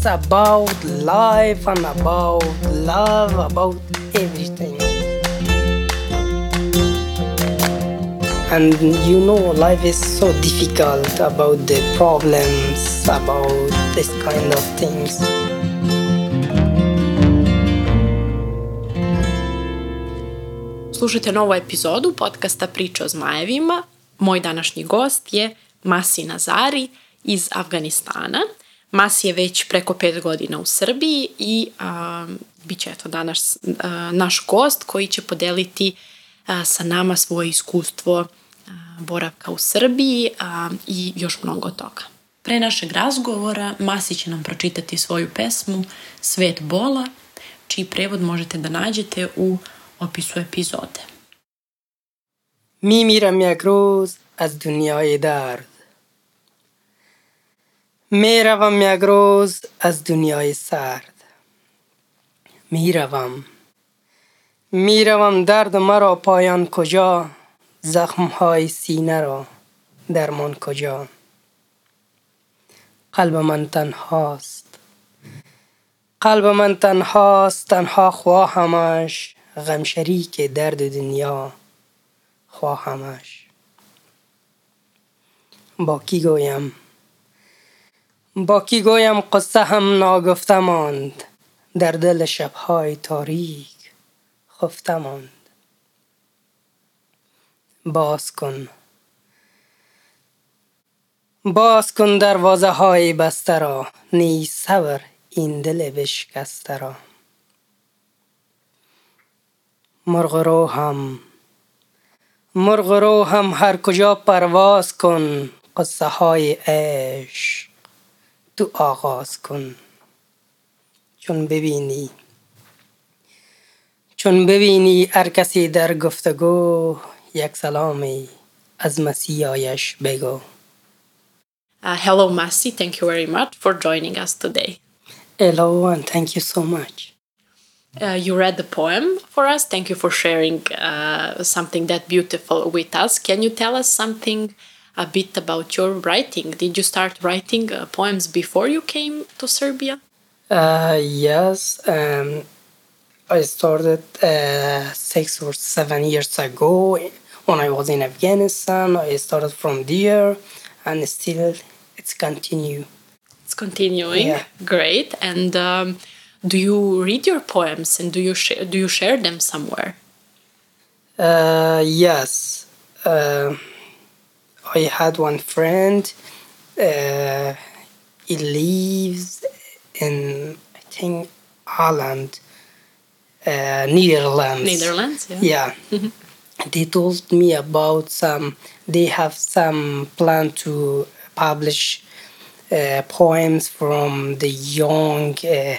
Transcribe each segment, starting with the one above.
It's about life and about love, about everything. And you know, life is so difficult about the problems, about this kind of things. Slušajte novu epizodu podcasta Priča o zmajevima. Moj današnji gost je Masi Nazari iz Afganistana. Masi je već preko pet godina u Srbiji i a, bit će eto danas a, naš gost koji će podeliti a, sa nama svoje iskustvo a, boravka u Srbiji a, i još mnogo toga. Pre našeg razgovora Masi će nam pročitati svoju pesmu Svet bola, čiji prevod možete da nađete u opisu epizode. می میرم یک روز از دنیای درد می روم یک روز از دنیای سرد. می روم می روم درد مرا پایان کجا؟ زخم های سینه را درمان کجا؟ قلب من تنهاست. قلب من تنهاست تنها خواهمش غم شریک درد دنیا خواهمش. با کی گویم؟ با کی گویم قصه هم ناگفته ماند. در دل شبهای تاریک خفته ماند. باز کن. باز کن دروازه های بسته را. نیز صبر این دل بشکسته را. مرغ روحم. مرغ روحم هر کجا پرواز کن. قصه های عشق تو آغاز کن چون ببینی چون ببینی هر کسی در گفتگو یک سلامی از مسیحایش بگو Uh, hello, Masi. Thank you very much for joining us today. Hello and thank you so much. Uh, you read the poem for us. Thank you for sharing uh, something that beautiful with us. Can you tell us something a bit about your writing? Did you start writing uh, poems before you came to Serbia? Uh, yes, um, I started uh, six or seven years ago when I was in Afghanistan. I started from there and still it's continue. It's continuing. Yeah. Great. And um, do you read your poems and do you share do you share them somewhere? Uh, yes, uh, I had one friend. Uh, he lives in I think Holland, uh, Netherlands. Netherlands. Yeah. Yeah. they told me about some. They have some plan to publish uh, poems from the young uh,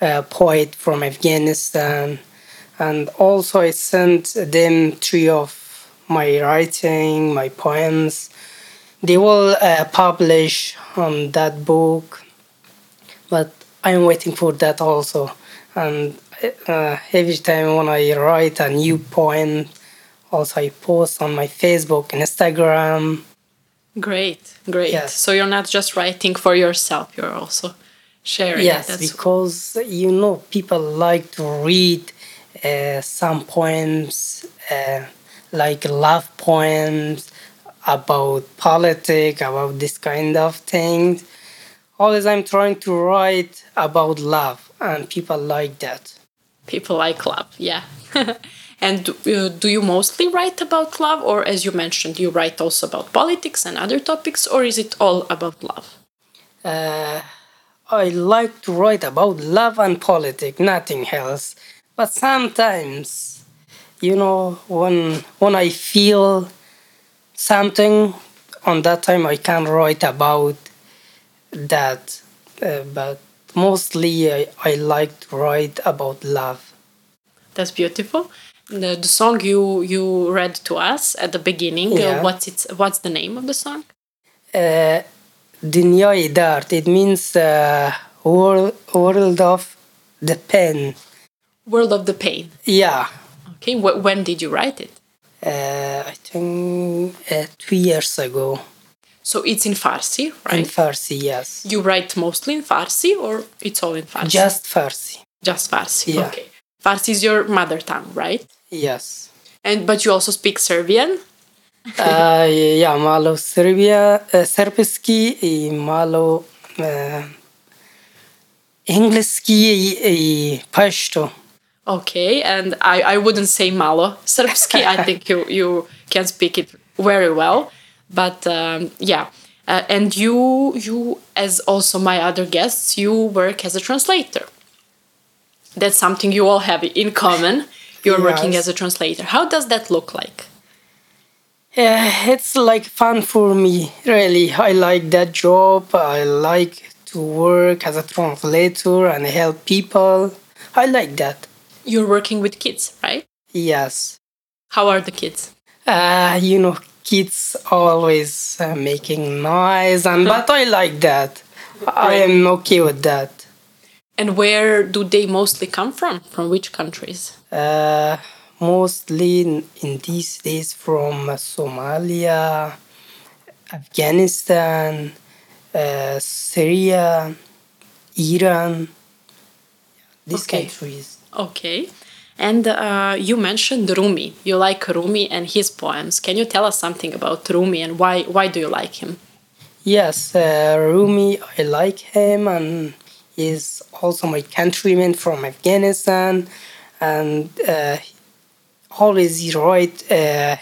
uh, poet from Afghanistan, and also I sent them three of my writing, my poems. They will uh, publish on that book, but I'm waiting for that also. And uh, every time when I write a new poem, also I post on my Facebook and Instagram. Great. Great. Yes. So you're not just writing for yourself. You're also sharing. Yes, That's because you know people like to read uh, some poems, uh, like love poems about politics, about this kind of things. Always I'm trying to write about love, and people like that. people like love yeah and uh, do you mostly write about love or as you mentioned you write also about politics and other topics or is it all about love Uh, I like to write about love and politics, nothing else. But sometimes, you know, when when I feel something, on that time I can write about that. Uh, but mostly, I, I like to write about love. that's beautiful the, the song you you read to us at the beginning uh, Yeah. what's its what's the name of the song Uh, Dard. It means uh, world world of the pen. world of the pain Yeah. Okay wh- when did you write it Uh, I think uh, two years ago. So it's in Farsi, right? In Farsi, yes. you write mostly in Farsi or it's all in Farsi? Just Farsi. Just Farsi. Yeah. Okay. Farsi is your mother tongue, right? Yes. And but you also speak Serbian. uh, ja, malo Srbija, uh, srpski i malo uh, engleski i, i pašto. Okay, and I, I wouldn't say malo srpski. I think you you can speak it very well. But um, yeah, uh, and you you as also my other guests, you work as a translator. That's something you all have in common. You're working as a translator. How does that look like? Yeah, it's like fun for me, really. I like that job. I like to work as a translator and help people. I like that. You're working with kids, right? Yes. How are the kids? Uh, you know, kids always uh, making noise, and but I like that. I am okay with that. And where do they mostly come from? From which countries? Uh, mostly in, in these days from Somalia, Afghanistan, uh, Syria, Iran, these Okay. countries. Okay. And uh, you mentioned Rumi. You like Rumi and his poems. Can you tell us something about Rumi and why why do you like him? Yes, uh, Rumi, I like him, and he's also my countryman from Afghanistan, and uh, always he write uh,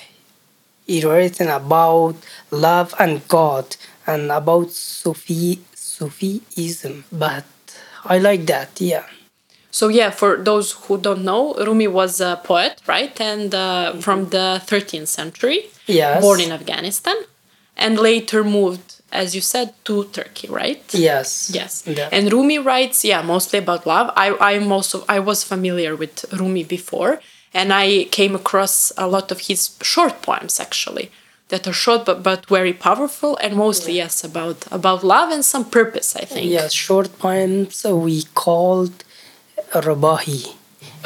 he written about love and God and about Sufi Sufism. But I like that, yeah. So yeah, for those who don't know, Rumi was a poet, right? And uh, from the 13th century, Yes. born in Afghanistan, and later moved, as you said, to Turkey, right? Yes. Yes. That- And Rumi writes, yeah, mostly about love. I, I'm also I was familiar with Rumi before, and I came across a lot of his short poems actually that are short but, but very powerful and mostly yes about about love and some purpose. I think. Yes, short poems we called Rabahi.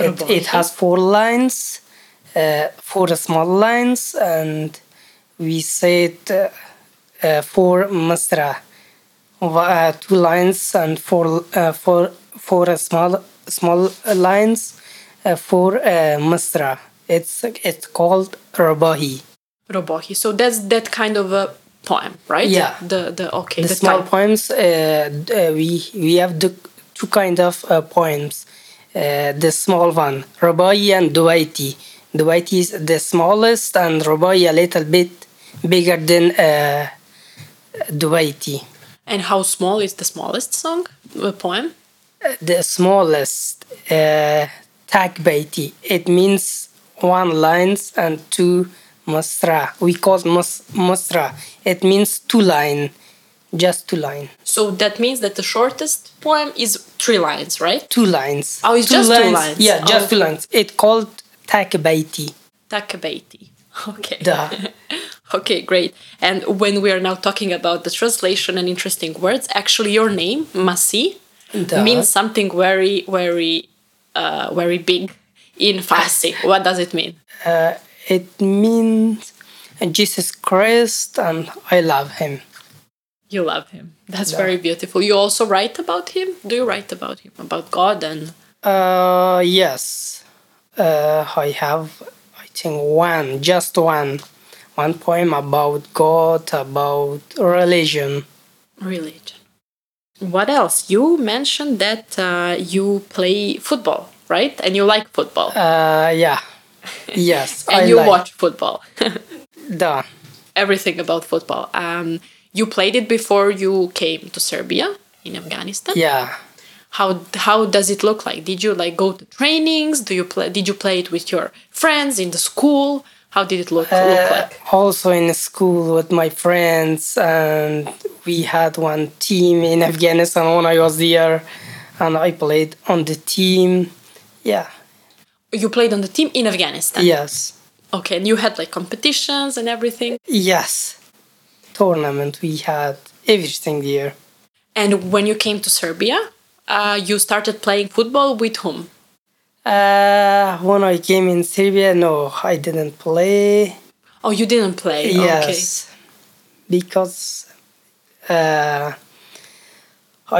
It, it has four lines, uh, four small lines, and we said uh, uh, four masra, uh, two lines and four uh, four four small small lines, uh, four uh, masra. It's it's called Rabahi. Robohi. So that's that kind of a poem, right? Yeah. The the okay the the small type. poems uh, uh, we we have the two kind of uh, poems uh, the small one rubai and duwaiti. Duwaiti is the smallest and rubai a little bit bigger than uh, duwaiti. And how small is the smallest song uh, poem? the smallest uh, takbaiti it means one lines and two masra we call mus- masra it means two line just two lines. So that means that the shortest poem is three lines, right? two lines. Oh, it's just two lines. Yeah, just Oh. two lines. It called takbaiti. Takabaiti. Okay. Duh. Okay, great. And when we are now talking about the translation and interesting words, actually, your name, Masi, Duh. means something very, very, uh, very big in Farsi. what does it mean? Uh, it means Jesus Christ, and I love him. You love him. That's Yeah. very beautiful. You also write about him? Do you write about him? About God and. Uh, yes, uh, I have. I think one, just one, one poem about God, about religion. religion. What else? You mentioned that uh, you play football, right? And you like football. Uh, yeah, yes, and I you like. watch football. Duh. Everything about football. Um, you played it before you came to Serbia in Afghanistan. Yeah. How how does it look like? Did you like go to trainings? Do you play? Did you play it with your friends in the school? How did it look, look Uh, like? also in school with my friends and we had one team in afghanistan when i was there and i played on the team yeah You played on the team in Afghanistan. yes Okay, and you had like competitions and everything. yes tournament we had everything there And when you came to Serbia, uh, you started playing football with whom? uh, when i came in serbia no i didn't play Oh, you didn't play. yes because uh,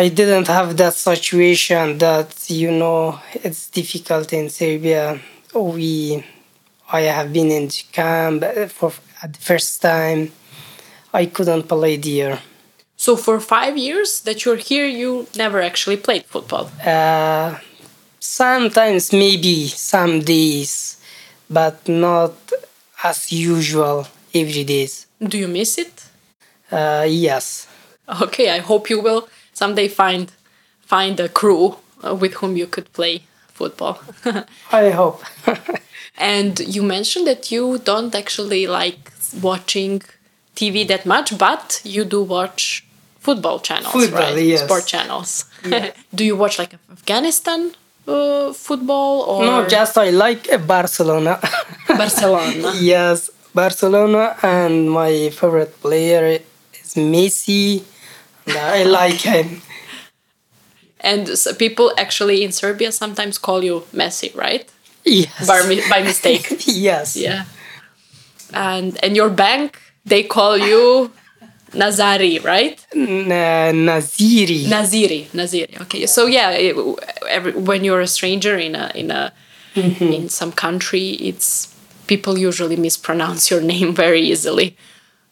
I didn't have that situation that you know it's difficult in Serbia. We, I have been in camp for at the first time. I couldn't play there. So for five years that you're here, you never actually played football. Uh, sometimes maybe some days, but not as usual every days. Do you miss it? Uh, yes. Okay, I hope you will someday find find a crew uh, with whom you could play football. I hope. and you mentioned that you don't actually like watching TV that much, but you do watch football channels, Football, right? yes. Sport channels. do you watch like Afghanistan uh, football or no, just I like uh, Barcelona. Barcelona? yes, Barcelona, and my favorite player is Messi. I like him. And so people actually in Serbia sometimes call you Messi, right? Yes. By, by mistake. yes. Yeah. And and your bank they call you Nazari, right? N- uh, Naziri. Naziri, Naziri. Okay. So yeah, it, every, when you're a stranger in a in a in some country, it's people usually mispronounce your name very easily.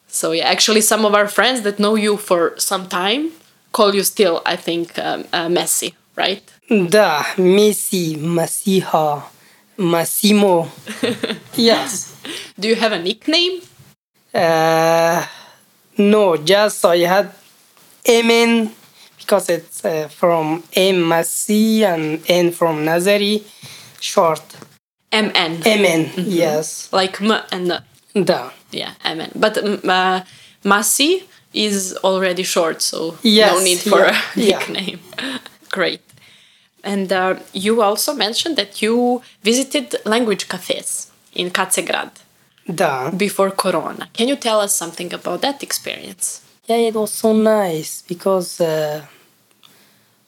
So yeah, actually, some of our friends that know you for some time call you still, I think, um, uh, Messi, right? da, Messi, Masiha, Massimo. yes. Do you have a nickname? Uh, no, just I had Emin because it's uh, from M Masi and N from Nazari, short. MN. Emin, yes. Like M and N. Da. Yeah, MN. But um, uh, Masi is already short, so no need for yeah, a yeah. nickname. Great. And uh, you also mentioned that you visited language cafes in Kacegrad Da. before Corona. Can you tell us something about that experience? Yeah, it was so nice because uh,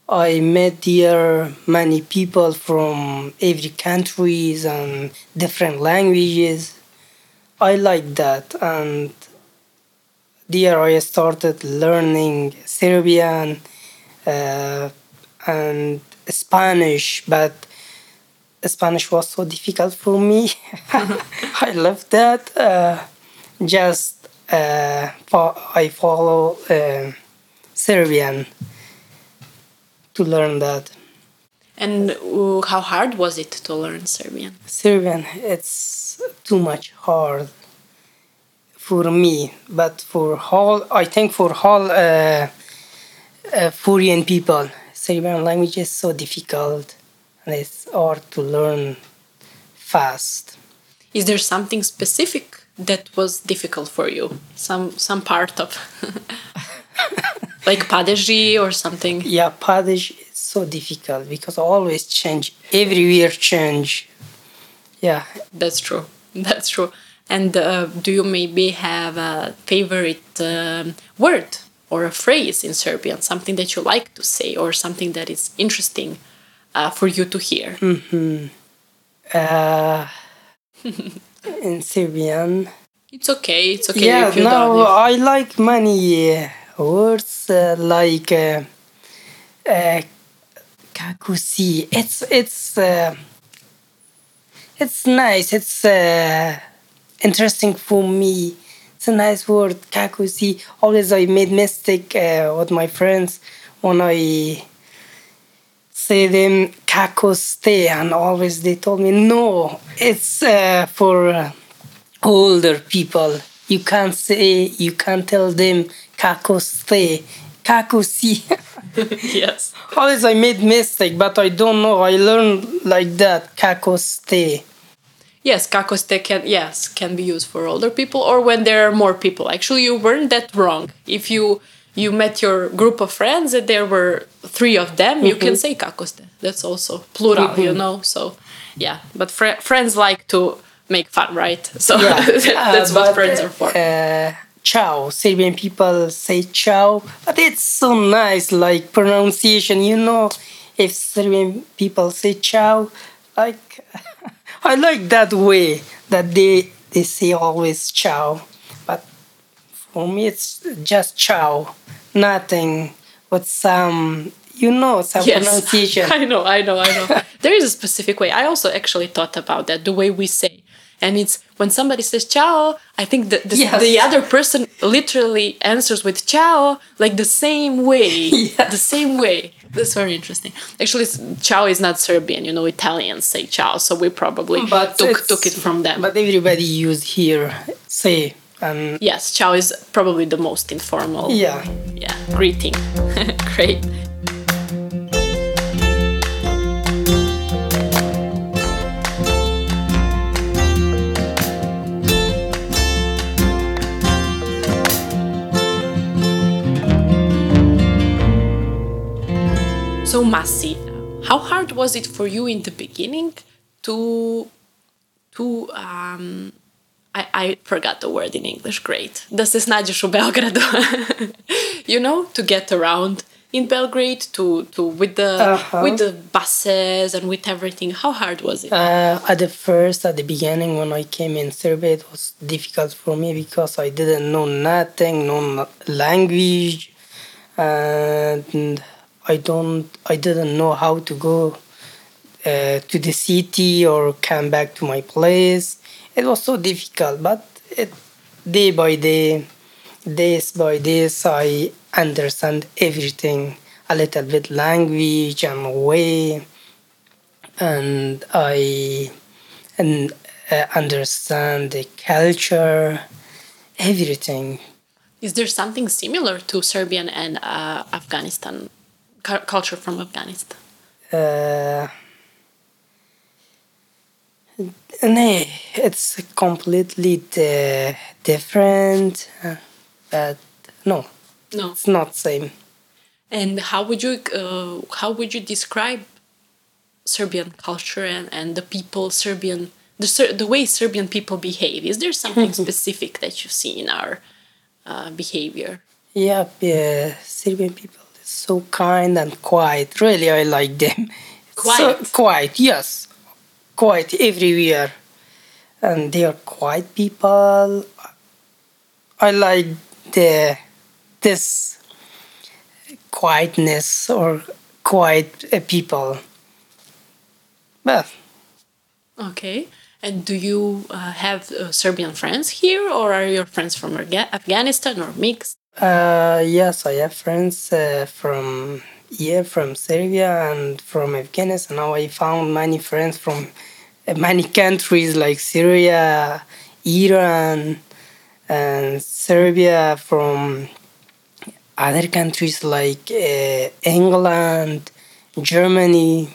I met there many people from every countries and different languages. I like that, and there I started learning Serbian uh, and Spanish, but Spanish was so difficult for me. I love that. Uh, just uh, fo- I follow uh, Serbian to learn that. And uh, how hard was it to learn Serbian? Serbian, it's too much hard for me, but for all, I think for all uh, uh, people, Serbian language is so difficult and it's hard to learn fast. Is there something specific that was difficult for you? Some some part of like padeži or something? Yeah, Paddish is so difficult because always change, every year change. Yeah, That's true. That's true. And uh, do you maybe have a favorite um, word or a phrase in Serbian, something that you like to say or something that is interesting uh, for you to hear? uh, in Serbian. It's okay. It's okay yeah, if you no, I like many uh, words uh, like uh, uh, kakusi. It's it's uh, it's nice. It's uh, interesting for me. It's a nice word, kakusi. Always I made mistake uh, with my friends when I say them kakoste, and always they told me no. It's uh, for. Uh, older people. You can't say, you can't tell them kakoste, kakosi. yes. Always I made mistake, but I don't know. I learned like that, kakoste. Yes, kakoste can yes can be used for older people or when there are more people. Actually, you weren't that wrong. If you you met your group of friends and there were three of them, you can say kakoste. That's also plural, you know. So yeah, but fr- friends like to make fun, right? So that's Uh, what but, friends are for. Uh, ciao. Serbian people say ciao, but it's so nice, like pronunciation. You know, if Serbian people say ciao, like I like that way that they they say always ciao, for me it's just ciao, nothing with some you know some pronunciation. I know, I know, I know. there is a specific way. I also actually thought about that, the way we say. And it's when somebody says ciao, I think the, the, Yes. the other person literally answers with ciao, like the same way. Yes. The same way. That's very interesting. Actually, ciao is not Serbian. You know, Italians say ciao, so we probably took, took it from them. But everybody use here say and yes, ciao is probably the most informal. yeah. yeah greeting great so Masi, how hard was it for you in the beginning to to um, I, I forgot the word in English. Great. Da se snađeš u Beogradu. you know, to get around in Belgrade, to to with the Uh-huh. with the buses and with everything. How hard was it? Uh, at the first, at the beginning, when I came in Serbia, it was difficult for me because I didn't know nothing, no language, and I don't, I didn't know how to go uh, to the city or come back to my place. It was so difficult, but it, day by day, days by days, I understand everything, a little bit language and way and I and uh, understand the culture, everything. Is there something similar to Serbian and uh, Afghanistan cu- culture from Afghanistan? Uh, no, it's completely di- different, uh, but no, No. it's not same. And how would you uh, how would you describe Serbian culture and, and the people Serbian the Ser- the way Serbian people behave? Is there something specific that you see in our uh, behavior? Yeah, yeah, Serbian people is so kind and quiet. Really, I like them. Quiet? So quiet, yes. Quiet everywhere. And they are quiet people. I like the this quietness or quiet uh, people. Well, Okay. And do you uh, have uh, Serbian friends here, or are your friends from Afghanistan or mixed? Uh, yes, I have friends uh, from here, from Serbia and from Afghanistan. Now I found many friends from many countries like Syria, Iran, and Serbia. From other countries like uh, England, Germany,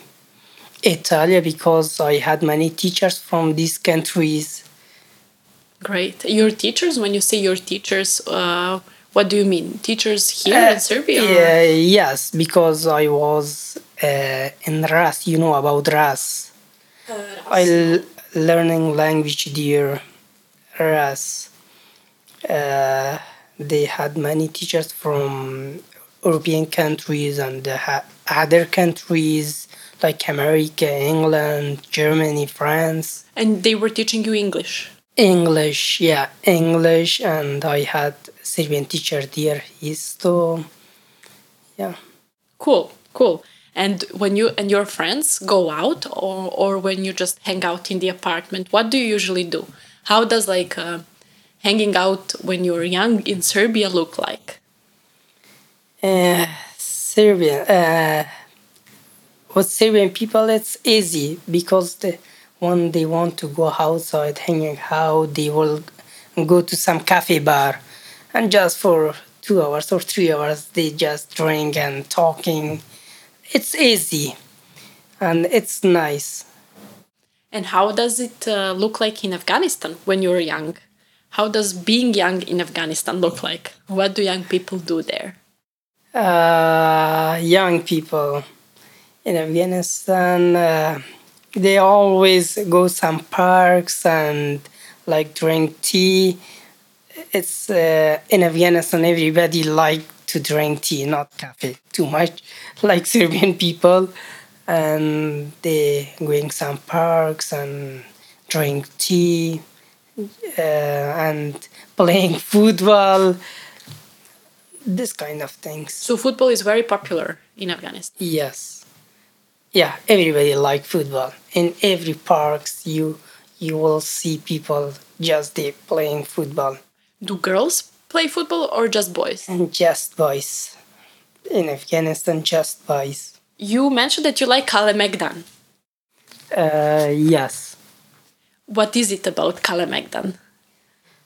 Italy, because I had many teachers from these countries. Great. Your teachers, when you say your teachers, uh, what do you mean? Teachers here in Serbia? Yeah, yes, because I was uh, in RAS, you know about RAS. I l- learning language there, RAS. Uh, they had many teachers from European countries and uh, other countries like America, England, Germany, France. And they were teaching you English. English, yeah, English, and I had Serbian teacher there. He's to, yeah. Cool, cool. And when you and your friends go out, or or when you just hang out in the apartment, what do you usually do? How does like uh, hanging out when you're young in Serbia look like? Uh, Serbian, uh, with Serbian people, it's easy because the, when they want to go outside, hanging out, they will go to some cafe bar, and just for two hours or three hours, they just drink and talking. It's easy, and it's nice. And how does it uh, look like in Afghanistan when you're young? How does being young in Afghanistan look like? What do young people do there? uh, young people in Afghanistan, uh, they always go some parks and like drink tea. It's uh, in Afghanistan. Everybody like to drink tea, not coffee, too much, like Serbian people, and they going some parks and drink tea uh, and playing football this kind of things. So football is very popular in Afghanistan. Yes. Yeah, everybody like football. In every parks you you will see people just playing football. Do girls play football or just boys? And just boys. In Afghanistan just boys. You mentioned that you like Kalemegdan. Uh, yes. What is it about Kalemegdan?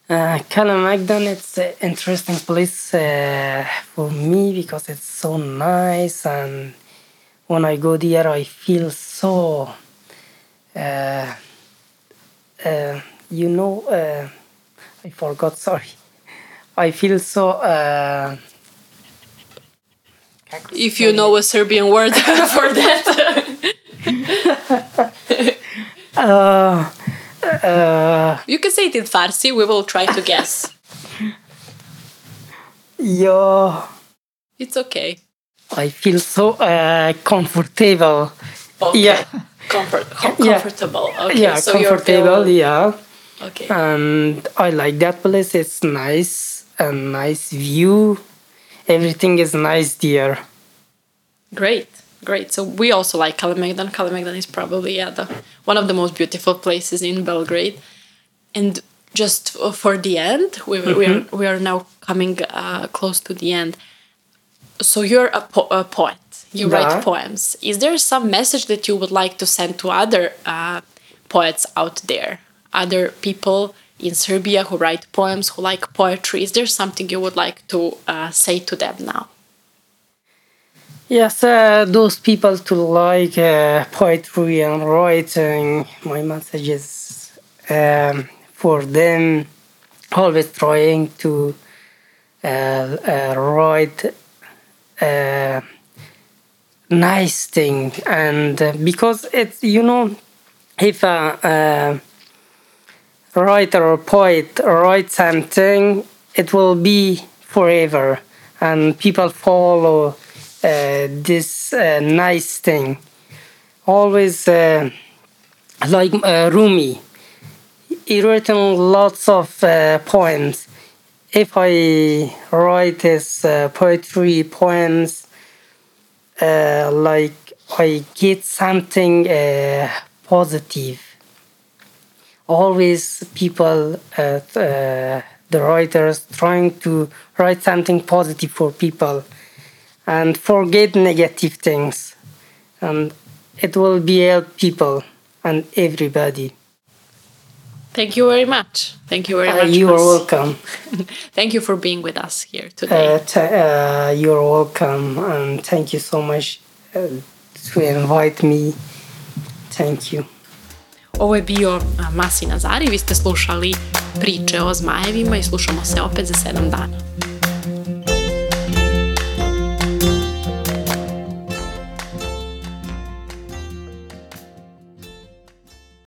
Uh, Kalemegdan, it's an interesting place uh, for me because it's so nice and when I go there I feel so uh, uh, you know uh, I forgot sorry I feel so uh, If you know a Serbian word for that. uh, uh, you can say it in Farsi, we will try to guess. yeah It's okay. I feel so uh, comfortable Okay. yeah Comfort, com- Yeah. comfortable. Okay. yeah so you're comfortable yeah Okay. and I like that place. It's nice, a nice view. Everything is nice there. Great, great. So we also like Kalemegdan. Kalemegdan is probably yeah, the, one of the most beautiful places in Belgrade. And just for the end, we, we, are, we are now coming uh, close to the end. So you're a, po- a poet. You Yeah. write poems. Is there some message that you would like to send to other uh, poets out there? Other people in Serbia who write poems, who like poetry? Is there something you would like to uh, say to them now? Yes, uh, those people to like uh, poetry and writing. My message is um, for them always trying to uh, uh, write uh, nice thing and uh, because it's you know if a writer or poet writes something it will be forever. And people follow uh, this uh, nice thing. Always uh, like uh, Rumi. He written lots of uh, poems. If I write his uh, poetry poems like I get something positive. Always people, uh, uh, the writers, trying to write something positive for people and forget negative things, and it will be help people and everybody. Thank you very much. Thank you very Uh, much. you are welcome. Thank you for being with us here today. Uh, uh, you're welcome, and thank you so much uh, to invite me. Thank you. Ovo je bio a, Masi Nazari, vi ste slušali priče o zmajevima i slušamo se opet za sedam dana.